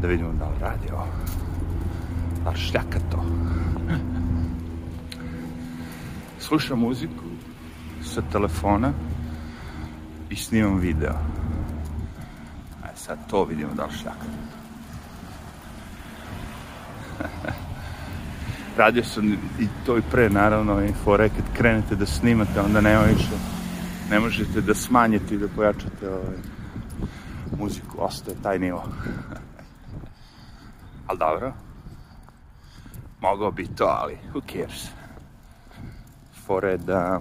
Da vidimo da li radi ovo. Da li šljaka to. Slušam muziku sa telefona i snimam video. Ajde sad to vidimo da li šljaka. Radio sam i to i pre, naravno, i fore kad krenete da snimate, onda nema više, ne možete da smanjite i da pojačate ovaj, muziku, ostaje taj nivo. ali dobro, mogao bi to, ali who cares. Fore da,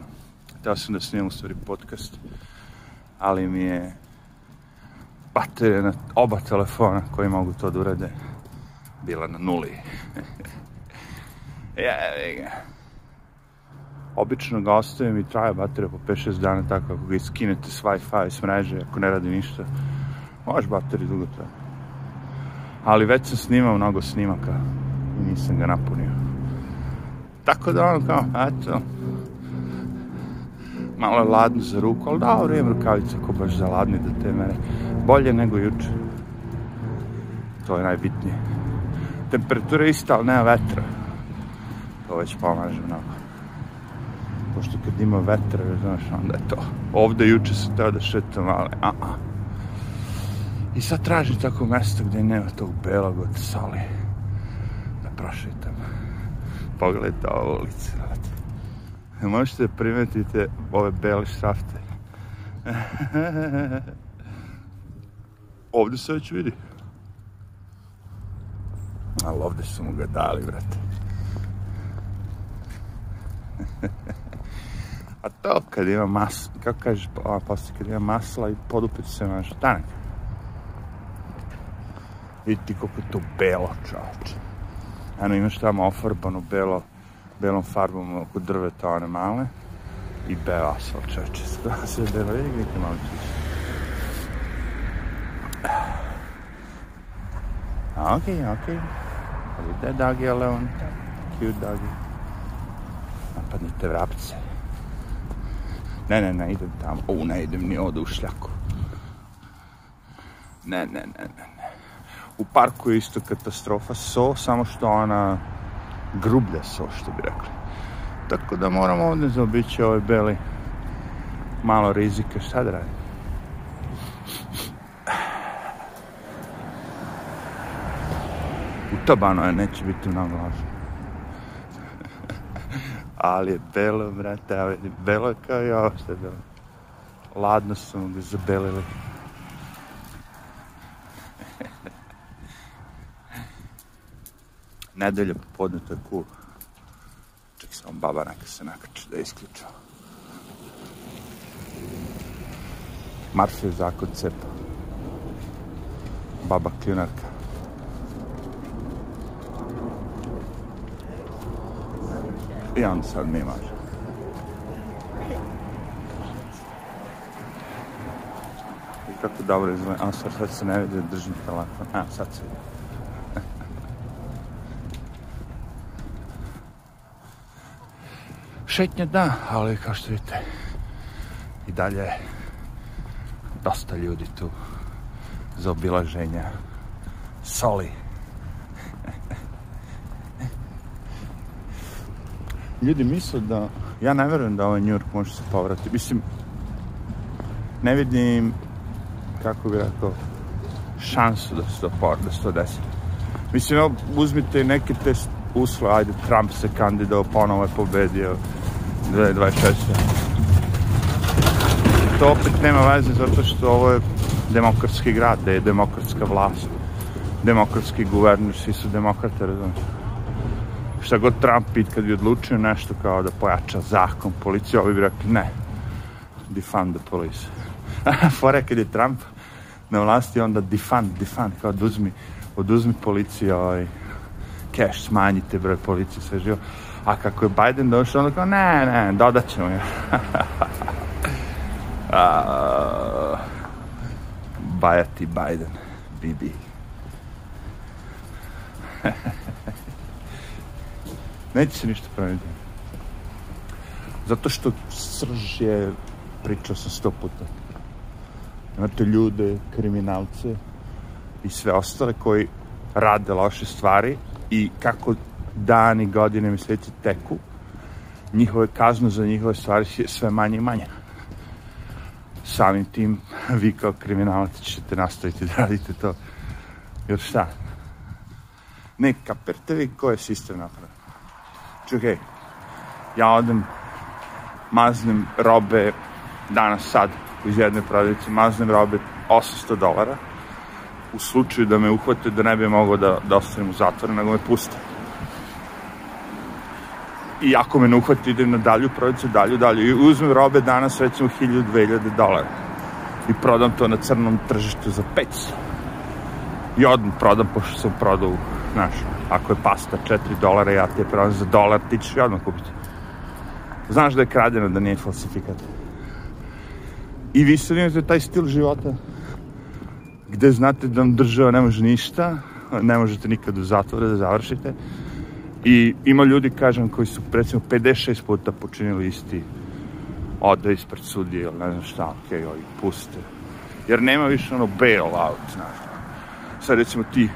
teo sam da snimam u stvari podcast, ali mi je baterija na oba telefona koji mogu to da urade bila na nuli. Ja, ga. Obično ga ostavim i traje baterija po 5-6 dana, tako ako ga iskinete s Wi-Fi, s mreže, ako ne radi ništa, može baterija dugo traje. Ali već sam snimao mnogo snimaka i nisam ga napunio. Tako da ono kao, eto, malo je ladno za ruku, ali da, vrijeme rukavice ako baš za ladni do te mere. Bolje nego juče. To je najbitnije. Temperatura je ista, ali nema vetra to već pomaže mnogo. Pošto kad ima vetra, znaš, onda je to. Ovde juče sam teo da šetam, ali a, a. I sad tražim tako mesto gde nema tog belog od soli. Da prošetam. Pogledajte ovo ulice, znate. Možete da primetite ove bele šrafte. ovde se već vidi. Ali ovde su mu ga dali, brate. A to kad ima masla, kako kažeš, a posle kad ima masla i podupet se naš tanak. Vidite koliko je to belo, čovječe. Eno imaš tamo ofarbano belo, belom farbom oko drveta one male i beo asfalt, čovječe. Sve belo, vidi gdje malo čiš. Okay, okay. That doggy alone. Cute doggy napadnite vrapce. Ne, ne, ne, idem tamo. U, ne idem ni ovde u šljaku. Ne, ne, ne, ne. U parku je isto katastrofa so, samo što ona grublja so, što bi rekli. Tako da moramo ovde zaobići ovaj beli malo rizika. Šta da radim? U tabano je, neće biti mnogo važno ali je belo, brate, belo je kao i ovo što je belo. Ladno su ga zabelili. Nedelja popodne, to je cool. Ček samo baba neka se nakače da je isključao. Marfije zakon cepa. Baba kljunarka. I on sad mi može. I kako dobro izgleda. A sad, sad se ne vidi držim telefon. A, sad se vidi. Šetnja da, ali kao što vidite, i dalje dosta ljudi tu za obilaženja soli. ljudi misle da, ja ne verujem da ovaj New York može se povrati. Mislim, ne vidim, kako bi rekao, šansu da se to, por, da se to desi. Mislim, evo, uzmite neke te uslove, ajde, Trump se kandidao, ponovo je pobedio 2026. To opet nema veze zato što ovo je demokratski grad, da je demokratska vlast, demokratski guverner, svi su demokrate, razumiješ šta god Trump pit kad bi odlučio nešto kao da pojača zakon, policija, ovi bi rekli ne, defund the police. Fora kad je Trump na vlasti, onda defund, defund, kao oduzmi, oduzmi policiji ovaj, cash, smanjite broj policije, sve živo. A kako je Biden došao, onda kao, ne, ne, dodat ćemo je. Bajati Biden, Bibi. Neće se ništa promeniti. Zato što srž je, pričao sam sto puta. Imate ljude, kriminalce i sve ostale koji rade loše stvari i kako dani, godine, meseci teku, njihove kazne za njihove stvari je sve manje i manje. Samim tim, vi kao kriminalac ćete nastaviti da radite to. Jer šta? Ne, kapirte vi ko je sistem napravio. Čekaj, ja odem, maznem robe danas sad iz jedne prodavnice, maznem robe 800 dolara, u slučaju da me uhvate da ne bi mogao da, da ostanem u zatvoru, nego me puste. I ako me ne uhvate, idem na dalju prodavnicu, dalju, dalju. I uzmem robe danas recimo 1000-2000 dolara. I prodam to na crnom tržištu za 500. I odmah prodam, pošto sam prodao, znaš, ako je pasta 4 dolara, ja ti je prodam za dolar, ti ćeš odmah kupiti. Znaš da je kradeno, da nije falsifikat. I vi sad imate taj stil života gde znate da vam država ne može ništa, ne možete nikad u zatvore da završite. I ima ljudi, kažem, koji su recimo 56 puta počinili isti ode ispred sudije ili ne znam šta, okej, okay, ovi puste. Jer nema više ono bail out, znaš. Sad recimo ti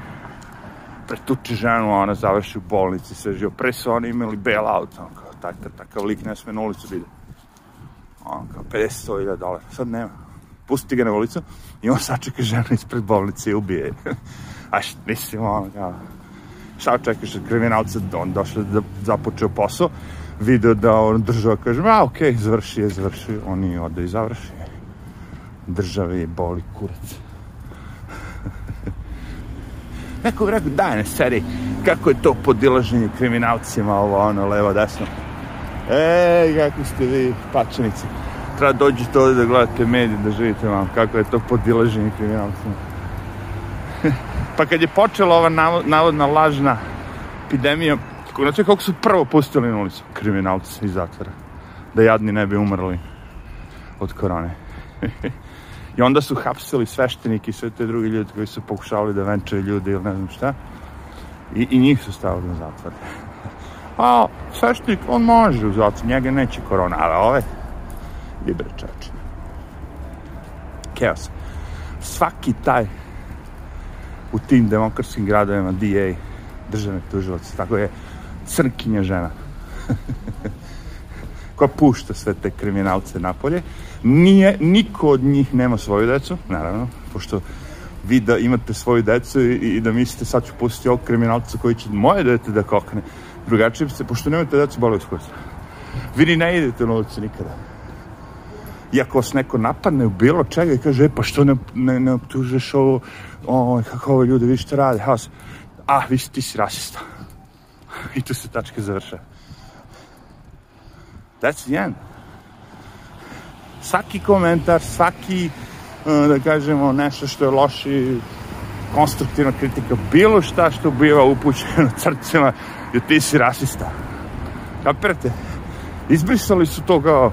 pretuče ženu, a ona završi u bolnici, sve živo. Pre su oni imali bail out, ono kao, taj, takav lik ne sme na ulicu da ide. Ono kao, 50-100 dolara. Sad nema. Pusti ga na ulicu i on sačeka ženu ispred bolnice i ubije. A šta, mislim, ono kao, šta očekaš od kriminalca, da on došao da započeo posao, video da on država kaže, a okej, okay, završi je, završi, on i ode i završi. Države je boli kurac. Neko bi rekao, daj ne seri, kako je to podilaženje kriminalcima, ovo, ono, levo, desno. Ej, kako ste vi, pačanici. Treba dođite ovde da gledate medije, da živite vam, kako je to podilaženje kriminalcima. Pa kad je počela ova navodna lažna epidemija, znači kako su prvo pustili na ulicu kriminalci iz zatvora, da jadni ne bi umrli od korone. I onda su hapsili sveštenike i sve te drugi ljudi koji su pokušavali da venčaju ljudi ili ne znam šta. I, i njih su stavili na zatvor. A sveštenik, on može u zatvor, njega neće korona, ali ove, libre čače. Chaos. Svaki taj u tim demokratskim gradovima DA, državne tužilac, tako je crkinja žena. koja pušta sve te kriminalce napolje. Nije, niko od njih nema svoju decu, naravno, pošto vi da imate svoju decu i, i da mislite sad ću pustiti ovog kriminalca koji će moje dete da kokne. Drugačije se, pošto nemate decu, boli vas Vi ni ne idete na ulicu nikada. I ako vas neko napadne u bilo čega i kaže, e, pa što ne, ne, ne optužeš ovo, o, kako ovo ljudi, vi što rade, haos. A, vi ti si rasista. I tu se tačka završa. That's the end. Svaki komentar, svaki, uh, da kažemo, nešto što je loši, konstruktivna kritika, bilo šta što biva upućeno crcima, jer ti si rasista. Kapirate? Izbrisali su to kao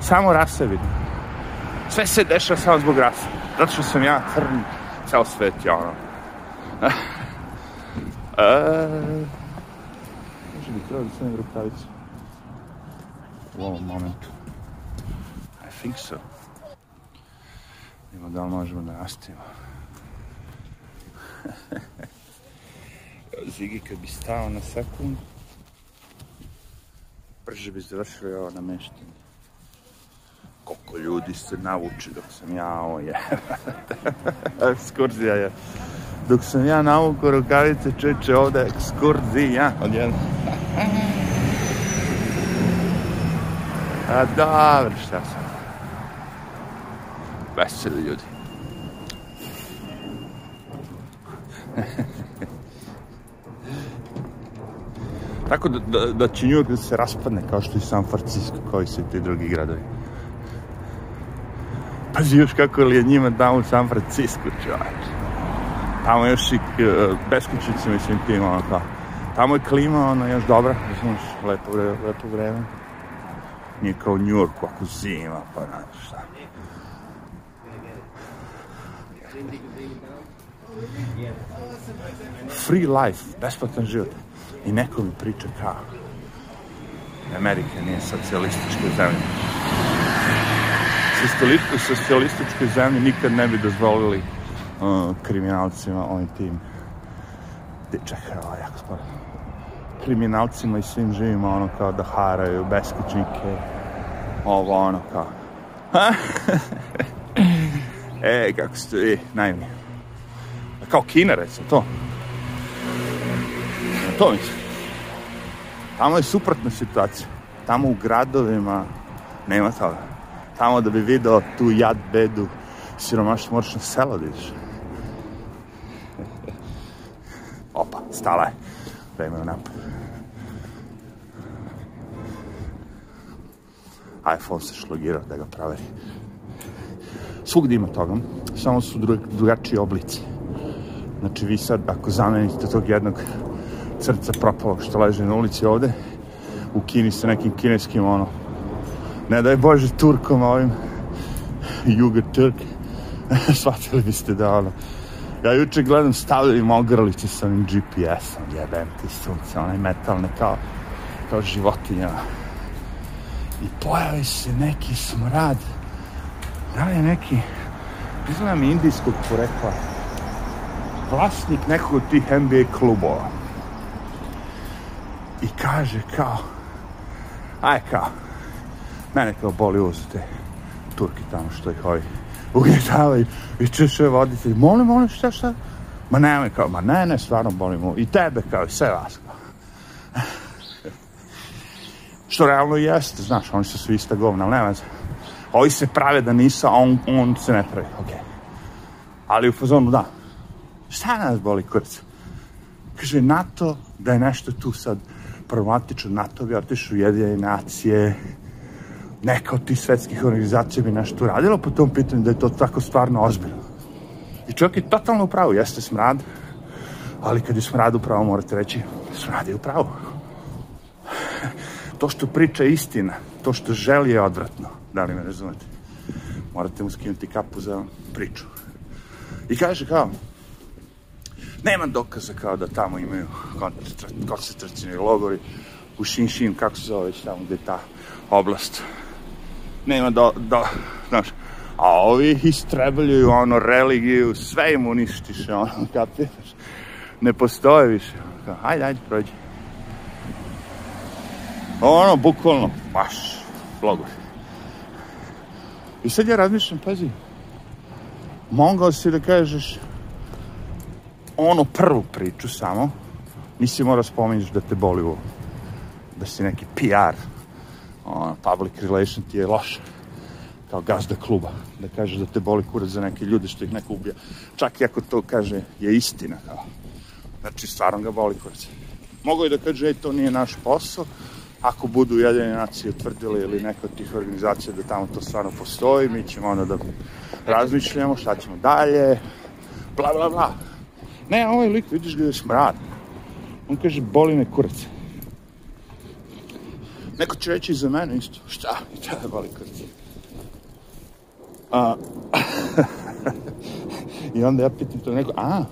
samo rase vidi. Sve se dešava samo zbog rase. Zato što sam ja crn, ceo svet je ono. e, može bi trebao da stavim rukavicu u ovom momentu. I think so. Ima da li možemo da nastavimo. Zigi kad bi stao na sekund, brže bi završili ovo nameštanje koliko ljudi se navuče dok sam ja ovo je. ekskurzija je. Dok sam ja navuko rukavice, čeče ovde ekskurzija. Odjedno. A dobro, šta sam. Veseli ljudi. Tako da, da, da će New York da se raspadne kao što i San Francisco, kao i svi ti drugi gradovi. Pazi još kako li je njima tamo u San Francisco, čovječ. Tamo još i uh, beskućice, mislim, tim, ono kao. Tamo je klima, ono, još dobra, znaš, lepo, vreme, lepo vreme. Nije kao u New Yorku, ako zima, pa znaš šta. Free life, besplatan život. I neko mi priča kao Amerika nije socijalistička zemlja socijalističkoj zemlji nikad ne bi dozvolili uh, kriminalcima ovim tim ti, čekaj, ovo je jako sporo. Kriminalcima i svim živima, ono, kao da haraju beskućnike, ovo, ono, kao. e, kako ste vi, najmi. Kao Kina, recimo, to. To mislim. Tamo je suprotna situacija. Tamo u gradovima nema toga. Tamo da bi video tu jad, bedu, siromaštvo, moraš na selo da. Opa, stala je. Vreme napad. iPhone se šlogirao da ga proveri. Svugdje ima toga, samo su drugačiji oblici. Znači vi sad, ako zamenite tog jednog crca propalog što leže na ulici ovde, u Kini sa nekim kineskim, ono, ne daj Bože, Turkom ovim, Juga Turk, shvatili biste da, ono, ja juče gledam stavljaju ogrlice sa ovim GPS-om, jebem ti sunce, onaj metalne, kao, kao životinja. I pojavi se neki smrad, da li je neki, izgleda mi indijskog porekla, vlasnik nekog od tih NBA klubova. I kaže kao, aj kao, mene kao boli uz te Turki tamo što ih ovi ugnjetavaju i češe voditelj, molim, molim, šta, šta? Ma nemoj kao, ma ne, ne, stvarno boli mu. I tebe kao, i sve vas kao. što realno jeste, znaš, oni su svi ista govna, ali nema Ovi se prave da nisu, a on, on se ne pravi, okej. Okay. Ali u fazonu, da, šta nas boli kurac? Kaže, NATO, da je nešto tu sad problematično, NATO bi otišao u jedine nacije, neka od tih svetskih organizacija bi nešto uradila po tom pitanju da je to tako stvarno ozbiljno. I čovjek je totalno u pravu, jeste smrad, ali kad je smrad u pravu morate reći, smrad je u pravu. To što priča je istina, to što želi je odvratno, da li me razumete? Morate mu skinuti kapu za priču. I kaže kao, nema dokaza kao da tamo imaju koncentracijni logori u Šinšin, kako se zove već tamo gde je ta oblast. Nema do, do, znaš, a ovi istrebljuju ono religiju, sve im uništiš, ono, kapiraš. Ne postoje više. Kao, ajde, ajde, prođi. Ono, bukvalno, baš, logor. I sad ja razmišljam, pazi, mogao si da kažeš, onu prvu priču samo, nisi morao spomenuti da te boli u da si neki PR, ono, public relation ti je loš, kao gazda kluba, da kažeš da te boli kurac za neke ljude što ih neko ubija. Čak i ako to kaže je istina, kao. Znači, stvarno ga boli kurac. Mogu je da kaže, ej, to nije naš posao, ako budu Ujedinjene nacije utvrdili ili neka od tih organizacija da tamo to stvarno postoji, mi ćemo onda da razmišljamo šta ćemo dalje, bla, bla, bla. Ne, ovaj lik, vidiš ga je smrad. On kaže, boli me kurac. Neko će reći za mene isto, šta, i tebe boli kurac. A, I onda ja pitam to neko, a,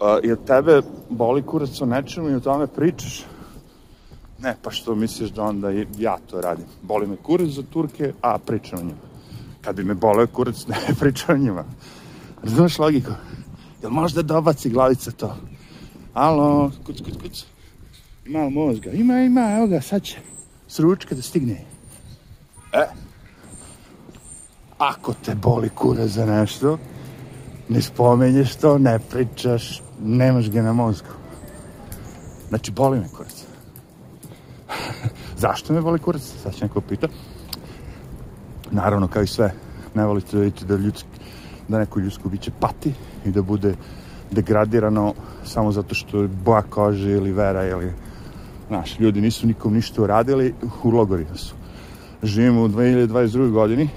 a jel tebe boli kurac o nečemu i o tome pričaš? Ne, pa što misliš da onda ja to radim? Boli me kurac za Turke, a pričam o njima. Kad bi me boleo kurac, ne pričam o njima. Razumeš logiku? Jel možda dobaci glavica to? Alo, kuc, kuc, kuc. Ima mozga? Ima, ima, evo ga, sad će s ručka da stigne. E, ako te boli kura za nešto, ne spomenješ to, ne pričaš, nemaš ga na mozgu. Znači, boli me kurac. Zašto me boli kurac? Sad će neko pita. Naravno, kao i sve, ne volite da vidite da ljudski, da neko ljudsko biće pati i da bude degradirano samo zato što je boja kože ili vera ili znaš, ljudi nisu nikom ništa uradili, u logorima su. Živimo u 2022. godini,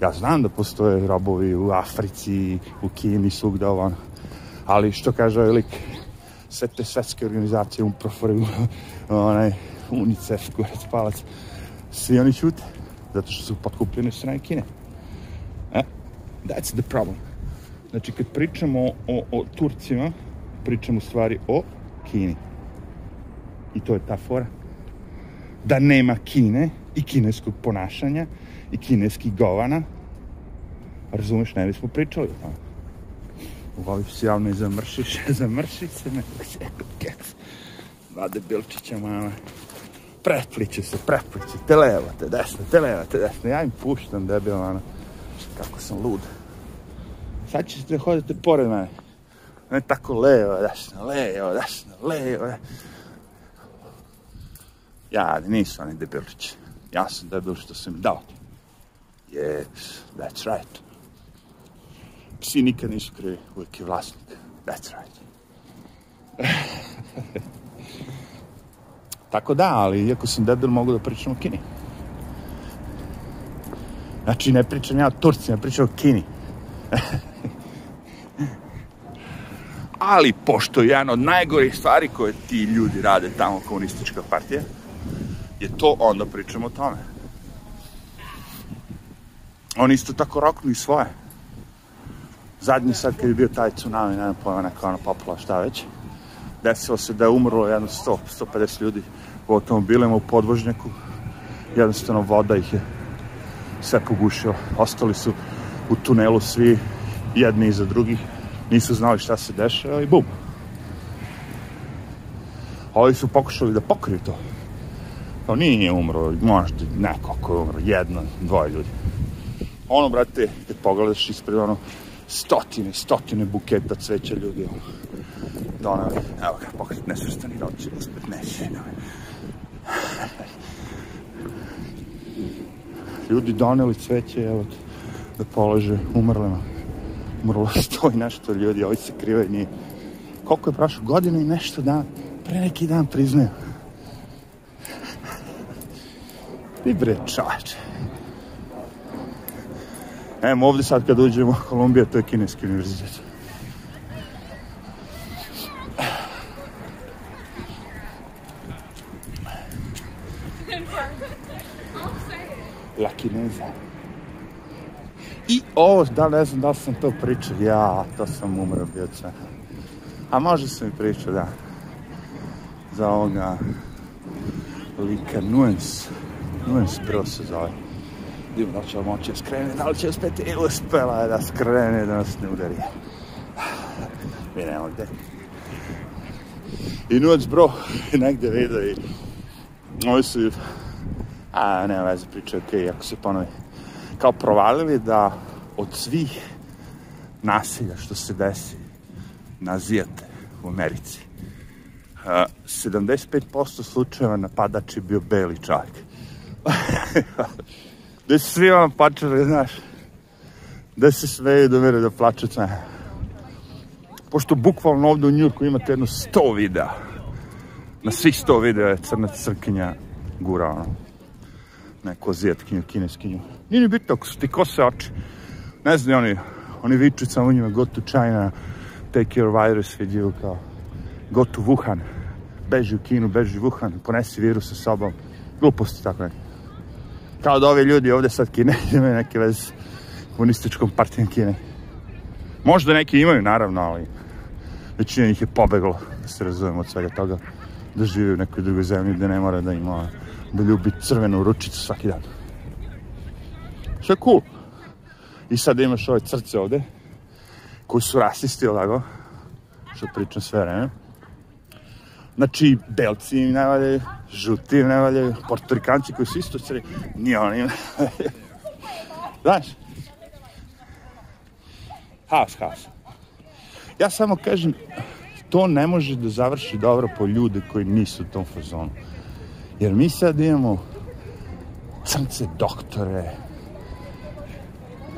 ja znam da postoje robovi u Africi, u Kini, svugda ovo, ali što kaže ovaj lik, sve te svetske organizacije, UNPROFOR, onaj, UNICEF, kurac, palac, svi oni ćute, zato što su potkupljene strane Kine. E? That's the problem. Znači, kad pričamo o, o Turcima, pričamo u stvari o Kini. I to je ta fora. Da nema Kine i kineskog ponašanja i kineskih govana, razumeš, ne bismo pričali o tome. u oficijalnoj zamršiš, zamrši se nekog sjekog keks. Dva debilčića mama. Prepliče se, prepliče, te levo, te desno, te levo, te desno. Ja im puštam debil, ono, kako sam lud. Sad ćete hodite pored mene. Ne tako levo, desno, levo, desno, levo. Ja, nisu oni debilčići. Ja sam debil što sam dao. Yes, that's right. Psi nikad nisu krivi, uvijek je vlasnik. That's right. Tako da, ali iako sam debil, mogu da pričam o Kini. Znači, ne pričam ja o Turcima, pričam o Kini. ali, pošto je jedan od najgorih stvari koje ti ljudi rade tamo, komunistička partija, je to, onda pričamo o tome. Oni isto tako roknu i svoje. Zadnji sad kad je bio taj tsunami, nema pojma, neka ona popla, šta već, desilo se da je umrlo jedno 100, 150 ljudi u automobilima u podvožnjaku. Jednostavno voda ih je sve pogušila. Ostali su u tunelu svi jedni iza drugih. Nisu znali šta se dešava i bum. Ovi su pokušali da pokriju to. Kao nije umro, možda neko ko je umro, jedno, dvoje ljudi. Ono, brate, kad pogledaš ispred ono, stotine, stotine buketa cveća ljudi, ono, donali, evo ga, pokret nesvrstani roči, uspet neće, Ljudi doneli cveće, evo, da polože umrlima. Umrlo sto i nešto ljudi, ovi se krive njih. Koliko je prošlo? Godina i nešto dan, pre neki dan priznaju. Ti bre, čače. Evo ovde sad kad uđemo, Kolumbija, to je kineski univerzitet. La Kineza. I ovo, da ne znam da li sam to pričao, ja, to sam umro bio sve. A može sam i pričao, da. Za ovoga lika Nuens. Nuens bro se zove. Divno, da će moći da skrene, da li će uspeti i uspela je da skrene, da nas ne udari. Mi nema gde. I Nuens bro negde vidio i ovi su a nema veze, priča je okej, okay, ako se ponovi. Kao provalili da od svih nasilja što se desi na Azijate u Americi, uh, 75% slučajeva napadač je bio beli čovjek. da su svi vam pačali, znaš, da se sve do mene da plače sve. Pošto bukvalno ovde u Njurku imate jedno 100 videa, na svih 100 videa je crna crkinja gura, ono, neku azijatkinju, kineskinju. Nije ni bitno ako su ti kose oči. Ne znam, oni, oni viču samo njima, go to China, take your virus you, kao, go to Wuhan, beži u Kinu, beži u Wuhan, ponesi virus sa sobom. Gluposti tako neke. Kao da ovi ljudi ovde sad Kine imaju neke veze s komunističkom partijom Kine. Možda neki imaju, naravno, ali većina njih je pobeglo, da se razumemo od svega toga, da žive u nekoj drugoj zemlji gde ne mora da ima da ljubi crvenu ručicu svaki dan. Što je cool. I sad imaš ove crce ovde, koji su rasisti, ovako, što pričam sve vreme. Znači, belci im ne valjaju, žuti im ne valjaju, portorikanci koji su isto crvi, nije oni im Znaš? Haos, haos. Ja samo kažem, to ne može da završi dobro po ljude koji nisu u tom fazonu. Jer mi sad imamo crnce doktore,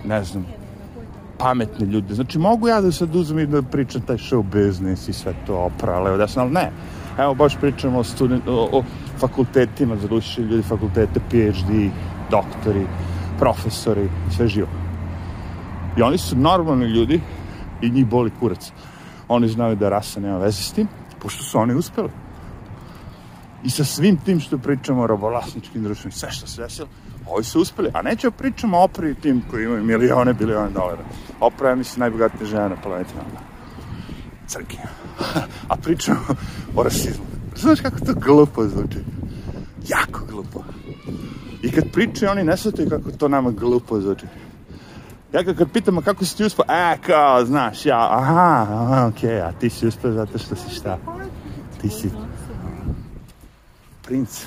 ne znam, pametne ljude. Znači, mogu ja da sad uzmem i da pričam taj show business i sve to opra, levo desno, ali ne. Evo, baš pričamo o, student, o, o fakultetima, završili ljudi fakultete, PhD, doktori, profesori, sve živo. I oni su normalni ljudi i njih boli kurac. Oni znaju da rasa nema veze s tim, pošto su oni uspeli i sa svim tim što pričamo o robovlasničkim društvima, sve što se desilo, ovi su uspeli. A neće pričamo o Opri tim koji imaju milione, bilione dolara. Opra je, mislim, najbogatija žena na planeti. Crki. A pričamo o rasizmu. Znaš kako to glupo zvuči? Jako glupo. I kad pričaju, oni ne shvataju kako to nama glupo zvuči. Ja kad pitam, a kako si ti uspio? E, kao, znaš, ja, aha, aha, okej, okay, a ti si uspio zato što si šta? Ti si princ.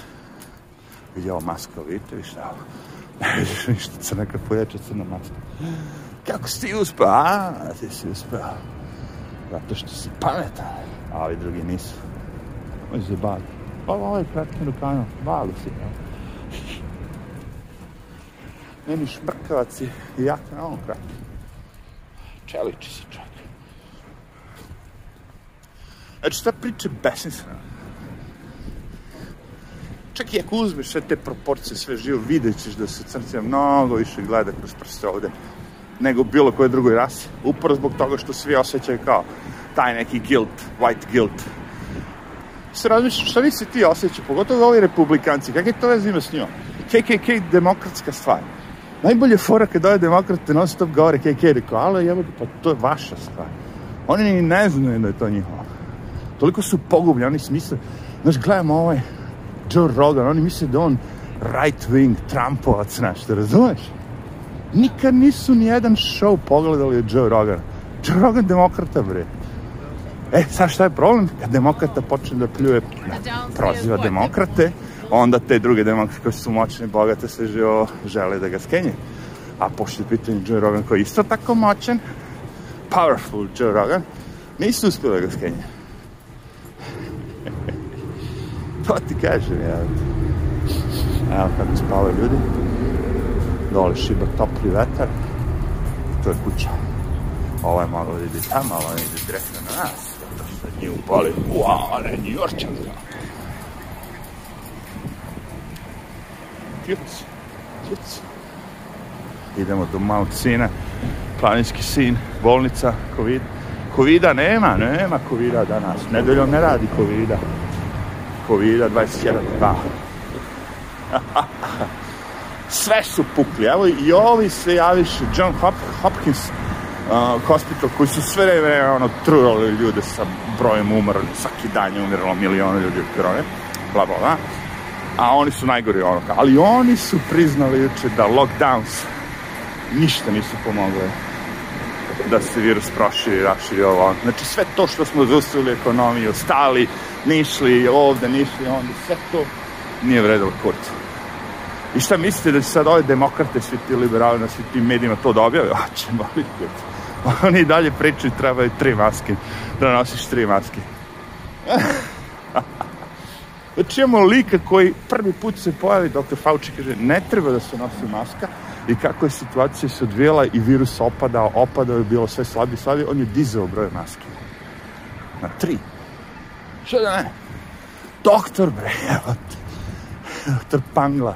Vidi ovo maska, vidite vi šta? Ne vidiš ništa, crna kapujača, crna maska. Kako si ti uspio? A, ti si uspio. Zato što si pametan. A ovi drugi nisu. Ovo je bali. Ovo, ovo je kratkim rukavima. Bali si, ja. Meni šmrkavac i jaka na ovom kratkim. Čeliči se čak. Znači, ta priča je besmislena. Čak i ako uzmeš sve te proporcije, sve živo, vidjet ćeš da se crncija mnogo više gleda kroz prste ovde nego bilo koje drugoj rasi. Upravo zbog toga što svi osjećaju kao taj neki guilt, white guilt. Se razmišljaš, šta misli ti osjećaju, pogotovo ovi republikanci, kakve to veze ima s njima? KKK demokratska stvar. Najbolje fora kad ove demokrate non stop govore KKK, rekao, alo, jebo, pa to je vaša stvar. Oni ni ne znaju da je to njihovo. Toliko su pogubljeni, oni smisle, znaš, gledamo ovaj Joe Rogan, oni misle da on right wing Trumpovac, znaš, te razumeš? Nikad nisu ni jedan show pogledali od Joe Rogan. Joe Rogan demokrata, bre. E, sad šta je problem? Kad demokrata počne da pljuje, da proziva demokrate, onda te druge demokrate koje su moćne bogate se živo žele da ga skenje. A pošto je pitanje Joe Rogan koji je isto tako moćan, powerful Joe Rogan, nisu uspjeli da ga skenje. to ti kažem, ja. Evo kako spavaju ljudi. Dole šiba topli vetar. To je kuća. Ovo je malo ide tamo, ovo ide direktno na nas. Što nju boli. Uau, ne, Yorkčanka. Cute. Cute. Idemo do Mount Sina. Planinski sin, bolnica, COVID. Covida nema, nema Covida danas. Nedeljom ne radi Covida. Covida 21, da. Sve su pukli. Evo i ovi se javiše, John Hop Hopkins uh, hospital, koji su sve vreme ono, trujali ljude sa brojem umrli. Svaki dan je umiralo miliona ljudi od korone. Bla, bla, bla. A oni su najgori ono. Ali oni su priznali juče da lockdowns ništa nisu pomogli da se virus proširi, raširi ovo. Znači sve to što smo zaustavili ekonomiju, stali, nišli ovde, nišli onda, sve to nije vredilo kurca. I šta mislite da će sad ove demokrate, svi ti liberali na svim tim medijima to da objave? A će mali kurca. Oni i dalje pričaju trebaju tri maske, da nosiš tri maske. Znači imamo lika koji prvi put se pojavi, dr. Fauci kaže, ne treba da se nosi maska, i kako je situacija se odvijela i virus opadao, opadao je bilo sve slabi, slabi, on je dizao broj maske. Na tri. Što da ne? Doktor, bre, evo te. Doktor Pangla.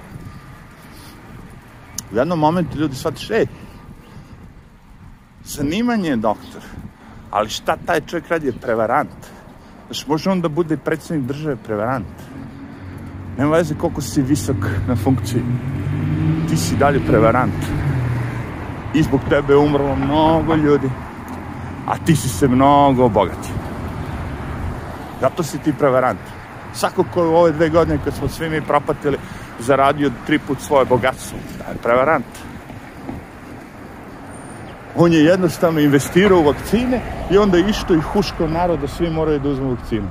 U jednom momentu ljudi shvatiš, ej, zanimanje je doktor, ali šta taj čovjek radi je prevarant. Znači, može on da bude predsjednik države prevarant. Nema veze koliko si visok na funkciji ti si dalje prevarant. I zbog tebe je umrlo mnogo ljudi, a ti si se mnogo obogatio. Zato si ti prevarant. Svako ko u ove dve godine, kad smo svi mi propatili, zaradio tri put svoje bogatstvo, da je prevarant. On je jednostavno investirao u vakcine i onda išto i huško narod svi moraju da uzmu vakcinu.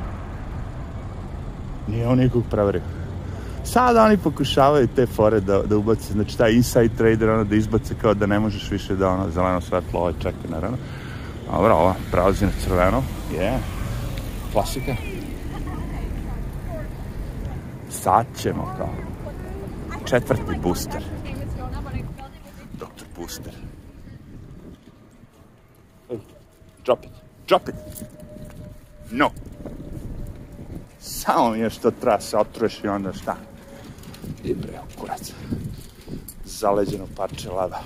Nije on nikog prevario. Sada oni pokušavaju te fore da, da ubace, znači taj inside trader, ono da izbace kao da ne možeš više da ono zeleno svetlo, ovo čeka naravno. Dobro, ova prelazi na crveno, je, yeah. klasika. Sad ćemo kao četvrti booster. Doktor Booster. Drop it, drop it. No. Samo mi je što treba se otruješ i onda šta? I bre, kurac. Zaleđeno parče lava.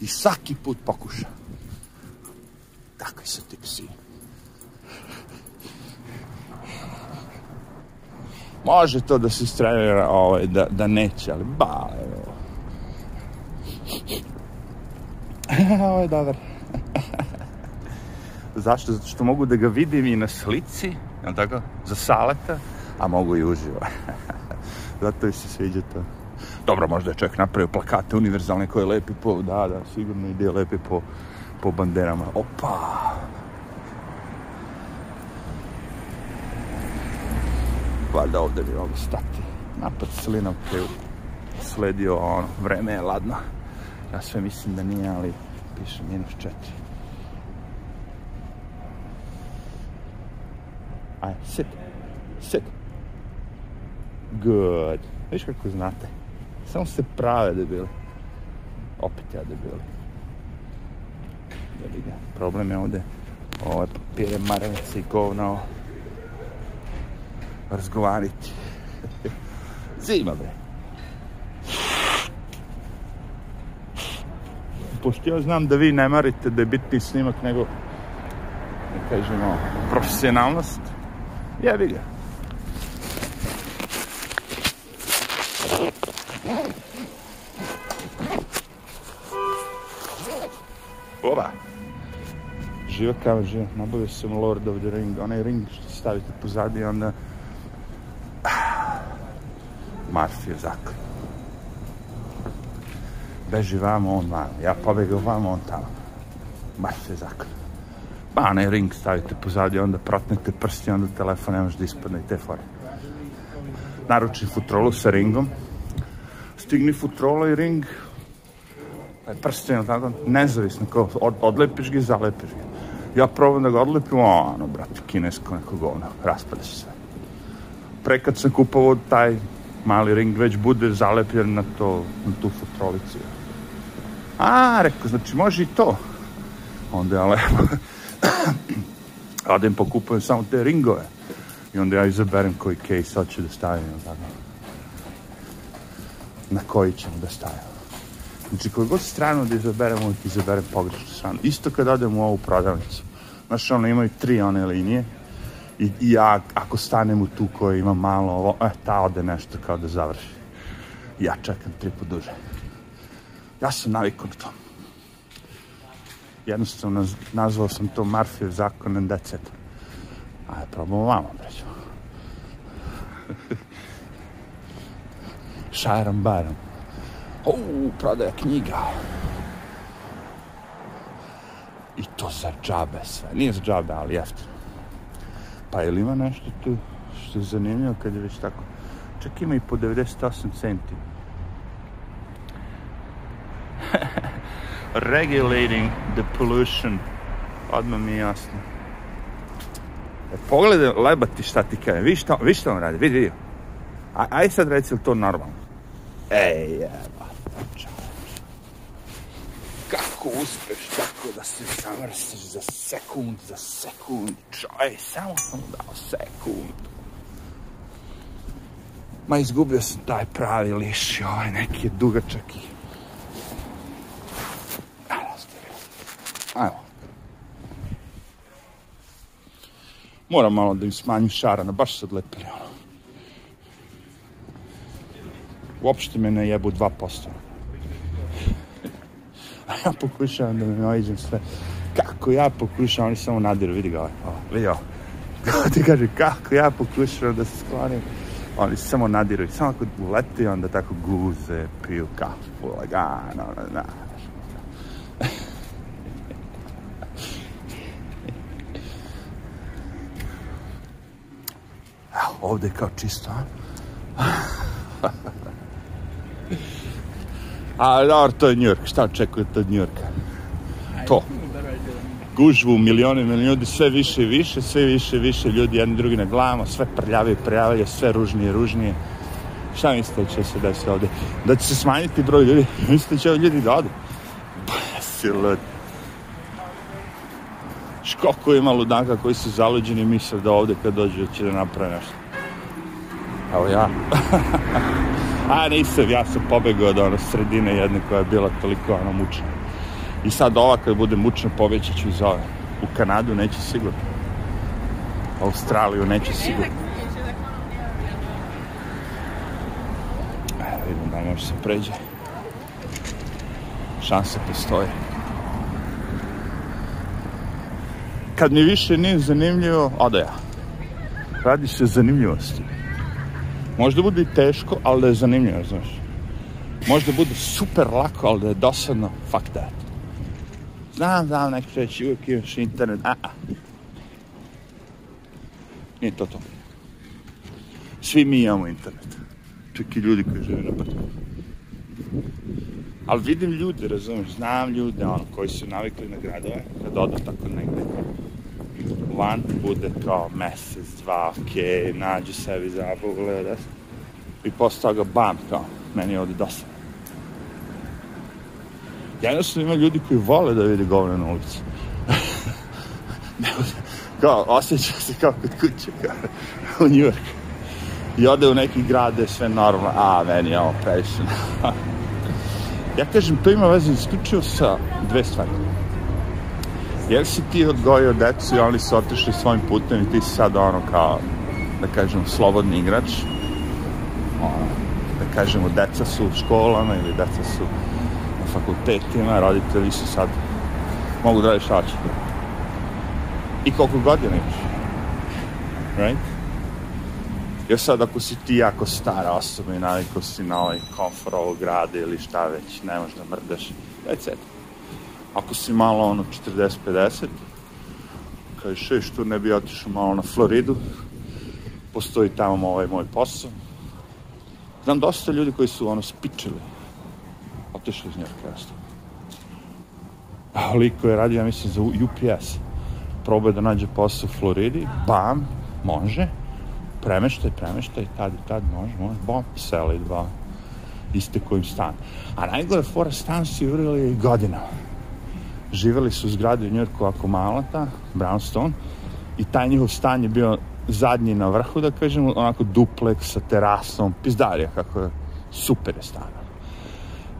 I svaki put pokuša. Takvi su ti psi. Može to da se istrenira ovaj, da, da neće, ali ba, evo. Ovo je dobar. Zašto? Zato što mogu da ga vidim i na slici, jel tako? Za saleta, a mogu i uživo. Zato mi se sviđa to. Dobro, možda je čovjek napravio plakate univerzalne koje lepi po, da, da, sigurno ide lepi po, po banderama. Opa! Valjda ovde bi mogu stati. Napad Slinovke sledio, ono, vreme je ladno. Ja sve mislim da nije, ali piše minus četiri. Aj, sit. Sit. Good. Viš kako znate. Samo se prave debili. Opet ja debili. Da ga. Problem je ovde. Ove papire, marenice i govna. Razgovariti. Zima, bre. Pošto ja znam da vi ne marite da je bitni snimak nego da kažemo profesionalnost, jebi ga. Oba. Živa kao živa. Nabavio sam Lord of the Ring. Onaj ring što stavite pozadi, onda... Marfi je zakon. Beži vamo, on vamo. Ja pobegao vamo, on tamo. Marfi je zakon. Pa, onaj ring stavite pozadi, onda protnete prsti, onda telefon ne može da ispadne i te fore. Naruči futrolu sa ringom. Stigni futrola i ring, prsten, tako, nezavisno, kao od, odlepiš ga i zalepiš ga. Ja probam da ga odlepim, ono, brate, kinesko neko govno, raspada se sve. Pre kad sam kupovao taj mali ring, već bude zalepljen na, to, na tu futrolicu. A, rekao, znači, može i to. Onda ja lepo odem pokupujem samo te ringove. I onda ja izaberem koji case hoću da stavim. Na koji ćemo da stavimo. Znači, koju god stranu da izaberem, uvijek izaberem pogrešnu stranu. Isto kad odem u ovu prodavnicu. Znaš, ono, imaju tri one linije. I, i ja, ako stanem u tu koja ima malo ovo, e, ta ode nešto kao da završi. Ja čekam tri put duže. Ja sam navikao na to. Jednostavno, naz, nazvao sam to Marfijev zakon and that's it. Ajde, probamo vamo, breću. Šaram baram. U, prodaja knjiga. I to za džabe sve. Nije za džabe, ali jeftino. Pa ili ima nešto tu što je zanimljivo kad je već tako. Čak ima i po 98 centi. Regulating the pollution. Odmah mi je jasno. E, pogledaj lebati šta ti kaže. Vi šta, vi šta on radi? Vidi, vidi. Aj sad reci li to normalno? Ej, jeba. Kako uspeš tako da se zamrsiš za sekund, za sekund? Čaj, samo sam dao sekund. Ma izgubio sam taj pravi liš i ovaj neki je dugačak i... Ajmo. Moram malo da im smanjim šarana, baš se odlepili ono. Uopšte me ne jebu 2%. Ja pokušavam da me nađem sve. Kako ja pokušavam, oni samo nadiru, vidi ga ovaj. Vidi ovo. Kako ti kaže, kako ja pokušavam da se sklonim. Oni samo nadiru i samo kad uleti, onda tako guze, piju kafu, lagano, da. Evo, ovde je kao čisto, a? A, dobro, to je New York. Šta očekujete od New? To. Gužvu, milione, ljudi, sve više i više, sve više i više ljudi, jedni drugi na glavama, sve prljave i prljavaju, sve ružnije i ružnije. Šta mislite da će se desiti ovde? Da će se smanjiti broj ljudi? Mislite da će ovi ljudi da odu? Pa, si lud. Školiko ima ludaka koji su zaluđeni misle da ovde kad dođu će da naprave nešto. Evo ja. A nisam, ja sam pobegao od ono sredine jedne koja je bila toliko ono mučna. I sad ova kad bude mučna povećat ću iz ove. U Kanadu neće sigurno. Australiju neće sigurno. Evo vidimo da može se pređe. Šanse postoje. Kad mi više nije zanimljivo, oda ja. Radi se o zanimljivosti. Možda bude teško, ali da je zanimljivo, znaš. možda bude super lako, ali da je dosadno, fuck that. Znam, znam, neko će reći, uvijek imaš internet, a, a. Nije to to. Svi mi imamo internet. Čak i ljudi koji žive na brdu. Ali vidim ljude, razumiješ, znam ljude, ono, koji su navikli na gradove, kad odu tako negde van, bude kao mesec, dva, okej, okay, nađu sebi zabavu, gleda. I posle toga, bam, kao, meni je ovde dosta. Jednostavno ima ljudi koji vole da vide govne na ulici. kao, osjeća se kao kod kuće, kao, u Njujorku. I ode u neki grad gde je sve normalno, a, meni je ovo previše. ja kažem, to ima veze isključivo sa dve stvari. Jel si ti odgojio decu i oni su otišli svojim putem i ti si sad ono kao, da kažem, slobodni igrač. Ono, da kažemo, deca su u školama ili deca su na fakultetima, roditelji su sad, mogu da radi šta će. I koliko godina imaš. Right? Jer sad ako si ti jako stara osoba i navikao si na ovaj komfor ovog grada ili šta već, ne možeš da mrdaš, it. Ako si malo ono 40-50, kažeš, še, što ne bi otišao malo na Floridu, postoji tamo ovaj moj posao. Znam dosta ljudi koji su ono spičili, otišli iz Njorka, jasno. A liko je radio, ja mislim, za UPS. Probao da nađe posao u Floridi, bam, može, premeštaj, premeštaj, tad i tad, može, može, bom, seli dva, iste kojim stan. A najgore fora stan su jurili godinama. Živeli su u zgradi u Njurku ako mala ta, Brownstone, i taj njihov stan je bio zadnji na vrhu, da kažem, onako dupleks sa terasom, pizdarija, kako je, super je stan.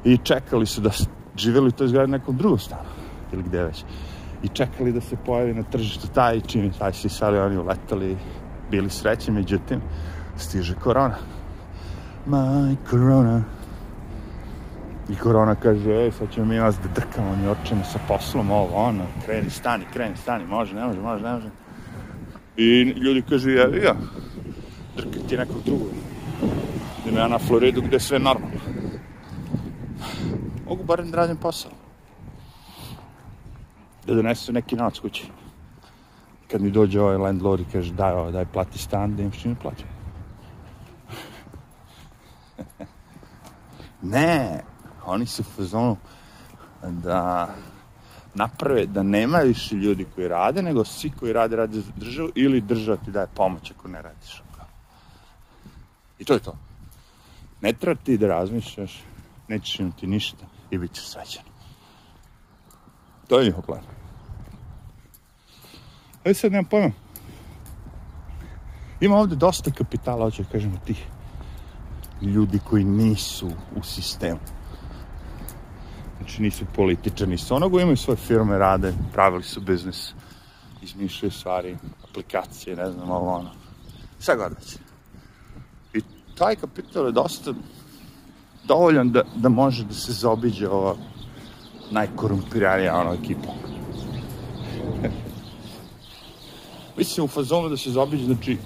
I čekali su da živeli u toj zgradi nekom drugom stanu, ili gde već. I čekali da se pojavi na tržištu taj, je taj si sali, oni uletali, bili srećni, međutim, stiže korona. My corona. I korona kaže, ej, sad ćemo mi vas da drkamo njorčane sa poslom, ovo, ono, kreni, stani, kreni, stani, može, ne može, može, ne može. I ljudi kažu, ja, ja, drkaj ti nekog drugog. Idem ja na Floridu gde je sve normalno. Mogu barem da radim posao. Da donesu neki noc kući kad mi dođe ovaj landlord i kaže daj ovo, daj plati stan, da imaš čime plaćam. ne, oni su fazonu da naprave da nema više ljudi koji rade, nego svi koji rade, rade za državu ili država ti daje pomoć ako ne radiš. I to je to. Ne treba ti da razmišljaš, nećeš imati ništa i bit ćeš srećan. To je njihov plan. Aj sad nemam pojma. Ima ovde dosta kapitala, hoće da kažemo, tih ljudi koji nisu u sistemu. Znači nisu političani, nisu onoga, imaju svoje firme, rade, pravili su biznis, izmišljaju stvari, aplikacije, ne znam, ovo ono. Sve već. I taj kapital je dosta dovoljan da, da može da se zaobiđe ova najkorumpiranija ono ekipa. Mislim, u fazonu da se zaobiđe, znači,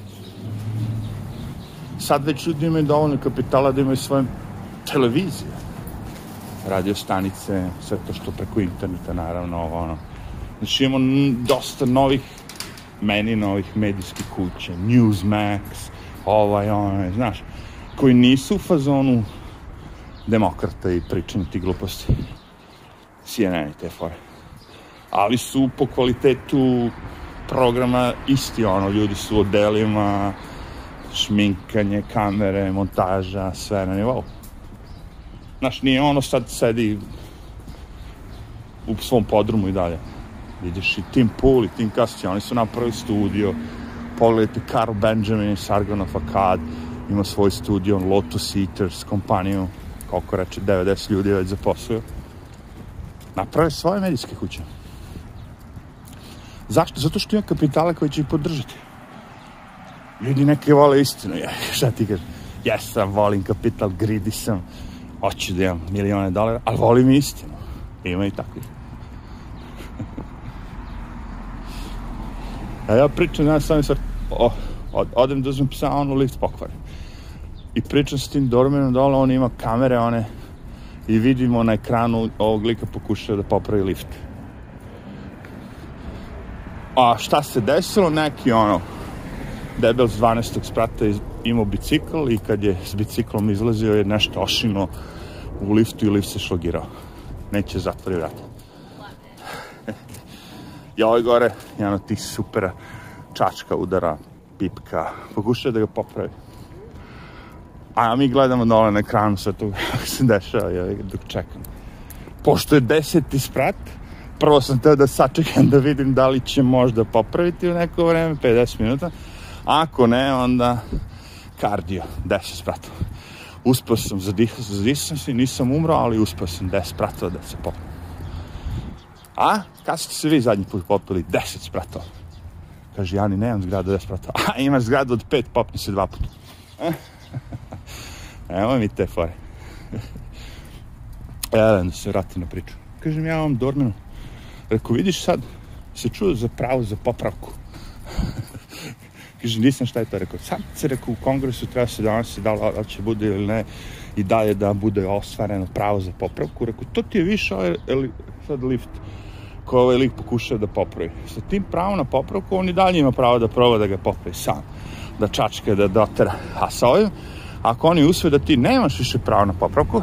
sad već ljudi imaju dovoljno kapitala da imaju svoje televizije, radio stanice, sve to što preko interneta, naravno, ovo, ono. Znači, imamo dosta novih, meni novih medijskih kuća, Newsmax, ovaj, onaj, znaš, koji nisu u fazonu demokrata i pričanje ti gluposti. CNN i te fore. Ali su po kvalitetu programa isti, ono, ljudi su u odelima, šminkanje, kamere, montaža, sve na nivou. Znaš, nije ono sad sedi u svom podrumu i dalje. Vidiš i Tim Pool i Tim Castillo, oni su napravili studio, pogledajte Carl Benjamin, Sargon of Akkad, ima svoj studio, Lotus Eaters, kompaniju, koliko reče, 90 ljudi već zaposlio. Naprave svoje medijske kuće. Zašto? Zato što ima kapitala koji će ih podržati. Ljudi neke vole istinu. Ja, šta ti kažem? Ja sam, volim kapital, gridi sam, hoću da imam milione dolara, ali volim istinu. Ima i takvih. A ja pričam, ja sam sad, o, od, odem da uzmem psa, on u lift pokvari. I pričam s tim dormenom dole, on ima kamere, one i vidimo na ekranu ovog lika pokušava da popravi lift. A šta se desilo? Neki ono, debel s 12. sprata imao bicikl i kad je s biciklom izlazio je nešto ošino u liftu i lift se šlogirao. Neće zatvori vrata. I ovaj gore, jedan od tih supera, čačka udara, pipka, pokušava da ga popravi. A mi gledamo dole na ekranu sve to kako se dešava, ja, dok čekam. Pošto je deseti sprat, prvo sam teo da sačekam da vidim da li će možda popraviti u neko vreme, 50 minuta. Ako ne, onda kardio, 10 spratova. Uspao sam, zadihao sam, zadihao sam se, nisam umro, ali uspao sam 10 spratova da se popnem. A, kad ste se vi zadnji put popili 10 spratova? Kaže, ja ni nemam zgradu 10 spratova. A, imaš zgradu od 5, popni se dva puta. Evo mi te fore. Evo da se vratim na priču. Kažem ja vam Dormanu, Rekao, vidiš sad, se čuo za pravo za popravku. Kaže, nisam šta je to rekao. Sad se rekao, u kongresu treba se danas da li, da će bude ili ne i dalje da bude ostvareno pravo za popravku. Rekao, to ti je više ovaj sad lift koji ovaj lik pokušava da popravi. Sa tim pravom na popravku, on i dalje ima pravo da proba da ga popravi sam. Da čačka, da dotera. A sa ovim, ako oni usve da ti nemaš više pravo na popravku,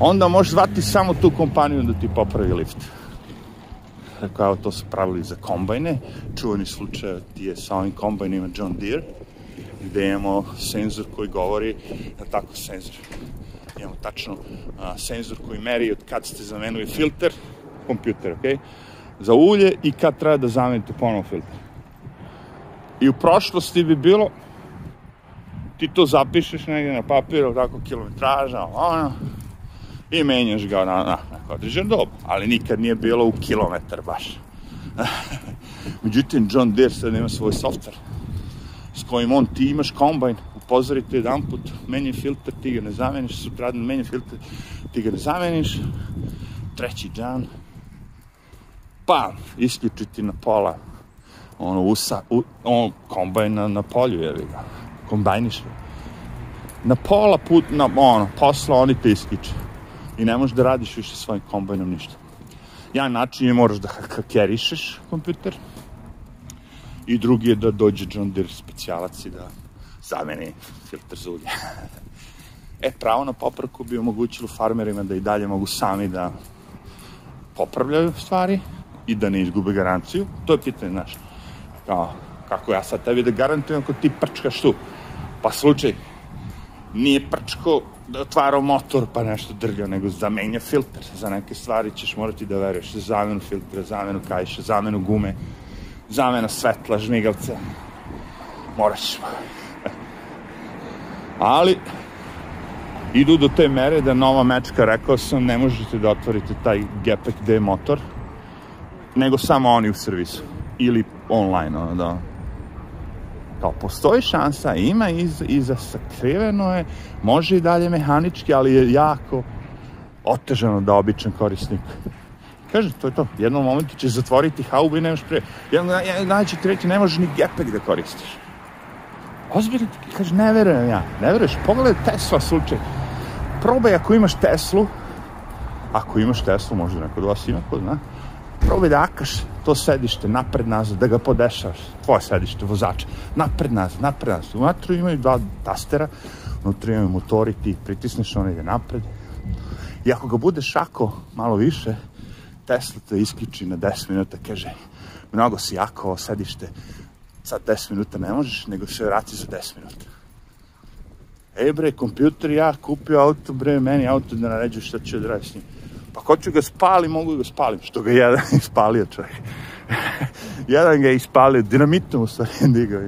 onda možeš zvati samo tu kompaniju da ti popravi lift evo, to su pravili za kombajne. Čuveni slučaj ti je sa ovim kombajnima John Deere, gde imamo senzor koji govori, na tako senzor, imamo tačno a, senzor koji meri od kad ste zamenuli filter, kompjuter, ok, za ulje i kad treba da zamenite ponovo filter. I u prošlosti bi bilo, ti to zapišeš negdje na papiru, tako kilometraža, ono, i menjaš ga na, na neko određen dob, ali nikad nije bilo u kilometar baš. Međutim, John Deere sad ima svoj software s kojim on, ti imaš kombajn, upozorite jedan put, menja filter, ti ga ne zameniš, sutradan menja filter, ti ga ne zameniš, treći dan, pa, isključiti na pola, ono, usa, u, on, kombajn na, na polju, je ga, kombajniš Na pola put, na, ono, posla oni te isključe i ne možeš da radiš više svojim kombajnom ništa. Jedan način je moraš da hakerišeš kompjuter i drugi je da dođe John Deere specijalac i da zameni filter za ulje. e, pravo na popravku bi omogućilo farmerima da i dalje mogu sami da popravljaju stvari i da ne izgube garanciju. To je pitanje, znaš, kao, kako ja sad tebi da garantujem ako ti prčkaš tu. Pa slučaj, nije prčko otvarao motor pa nešto drljao, nego zamenja filter. Za neke stvari ćeš morati da veruješ. Zamenu filtra, zamenu kajša, zamenu gume, zamena svetla, žmigavca. Moraš. Ali, idu do te mere da nova mečka, rekao sam, ne možete da otvorite taj Gepek D motor, nego samo oni u servisu. Ili online, ono, da kao postoji šansa, ima iz, iza sakriveno je, može i dalje mehanički, ali je jako otežano da običan korisnik kaže, to je to. Jednom momentu će zatvoriti haubu i nemaš pre... Jednom dana će ti reći, ne možeš ni gepek da koristiš. Ozbiljno ti kaže, ne verujem ja. Ne veruješ, pogledaj Tesla slučaj. Probaj ako imaš Teslu, ako imaš Teslu, možda neko od vas ima, ko zna, probaj da akaš to sedište napred nazad, da ga podešavaš, tvoje sedište, vozača, napred nazad, napred nazad. Unatru imaju dva tastera, unutra imaju motori, ti pritisneš, on ide napred. I ako ga budeš ako malo više, Tesla te isključi na 10 minuta, kaže, mnogo si jako ovo sedište, sad 10 minuta ne možeš, nego se vrati za 10 minuta. Ej bre, kompjuter, ja kupio auto, bre, meni auto da naređu šta ću da radi s njim. Pa ko ću ga spali, mogu ga spalim. Što ga jedan ispalio čovjek. jedan ga je ispalio, dinamitom u stvari digao.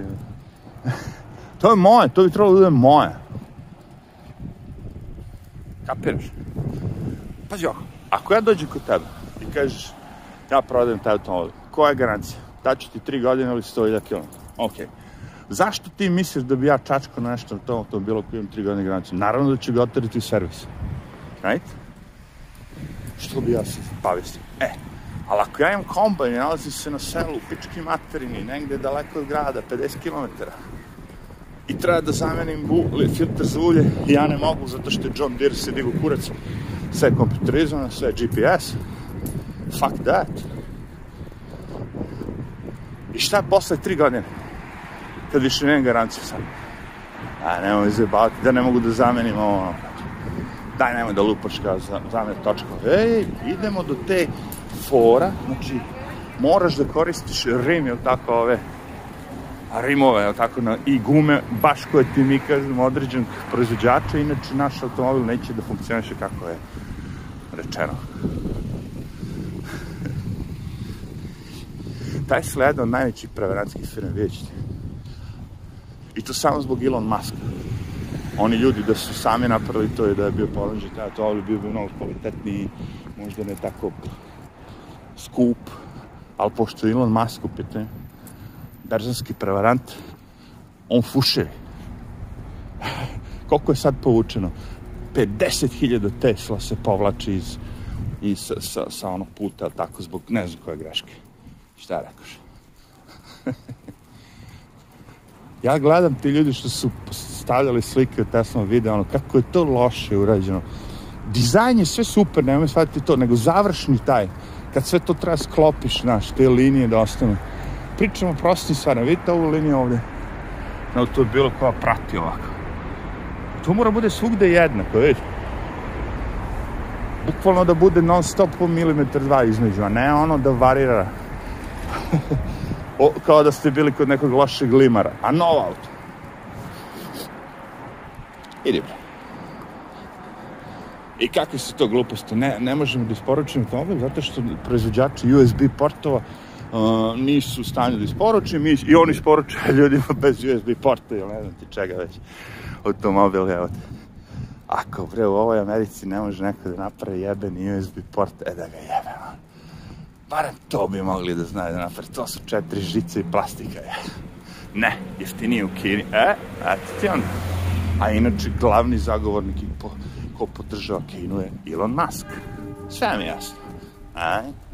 to je moje, to bi trebalo da bude moje. Kapiraš? Pazi ovako, ako ja dođem kod tebe i kažeš ja prodajem taj automobil, koja je garancija? Daću ti 3 godine ili 100.000 km. Ok. Zašto ti misliš da bi ja čačkao nešto na tom automobilu koji imam 3 godine garanciju? Naravno da će ga otariti u servis. Right? Što bi ja se bavio s tim? E, ali ako ja imam kombajn i nalazim se na selu, pički materini, negde daleko od grada, 50 km, i treba da zamenim bu, filter za ulje, ja ne mogu zato što je John Deere se digu kurac Sve je kompjuterizovano, sve je GPS. Fuck that. I šta posle tri godine? Kad više nemam garanciju sad. A, nemoj zajebavati, da ne mogu da zamenim ovo. Daj, nemoj da lupaš kao za, zamet točka. Ej, idemo do te fora, znači, moraš da koristiš rim, jel tako, ove rimove, jel tako, na, i gume, baš koje ti mi kažemo, određenog proizvođača, inače naš automobil neće da funkcioniše kako je rečeno. Taj sled od najvećih preveranskih firme, vidjet ćete. I to samo zbog Elon Muska. Oni ljudi da su sami napravili to i da je bio poležen, taj automobil bio bi mnogo kvalitetniji, možda ne tako skup, ali pošto je Elon Musk pitanju, berzanski prevarant, on fuše. Koliko je sad povučeno? 50.000 Tesla se povlači iz, iz sa, sa, sa onog puta, tako, zbog ne znam koje greške. Šta rekoš? Ja gledam ti ljudi što su stavljali slike u Tesla video, ono, kako je to loše urađeno. Dizajn je sve super, nemoj shvatiti to, nego završni taj, kad sve to treba sklopiš, znaš, te linije da ostane. Pričamo o prostim stvarima, vidite ovu liniju ovde? No, to je bilo koja prati ovako. To mora bude svugde jednako, vidite? Bukvalno da bude non stop po milimetar dva između, a ne ono da varira. o, kao da ste bili kod nekog lošeg limara. A nov auto. Idi bre. I kakve su to gluposti? Ne, ne možemo da isporučimo automobil zato što proizvođači USB portova uh, nisu u stanju da isporuče mi, i oni isporučuju ljudima bez USB porta ili ne znam ti čega već automobil, evo te. Ako bre u ovoj Americi ne može neko da napravi jebeni USB port, e da ga jebemo. Barem to bi mogli da znaju da napravi. To su četiri žice i plastika. Je. Ne, jeftinije u Kini. E, eto ti onda. A inače, glavni zagovornik i po, ko podržava Kinu je Elon Musk. Sve mi jasno. Aj?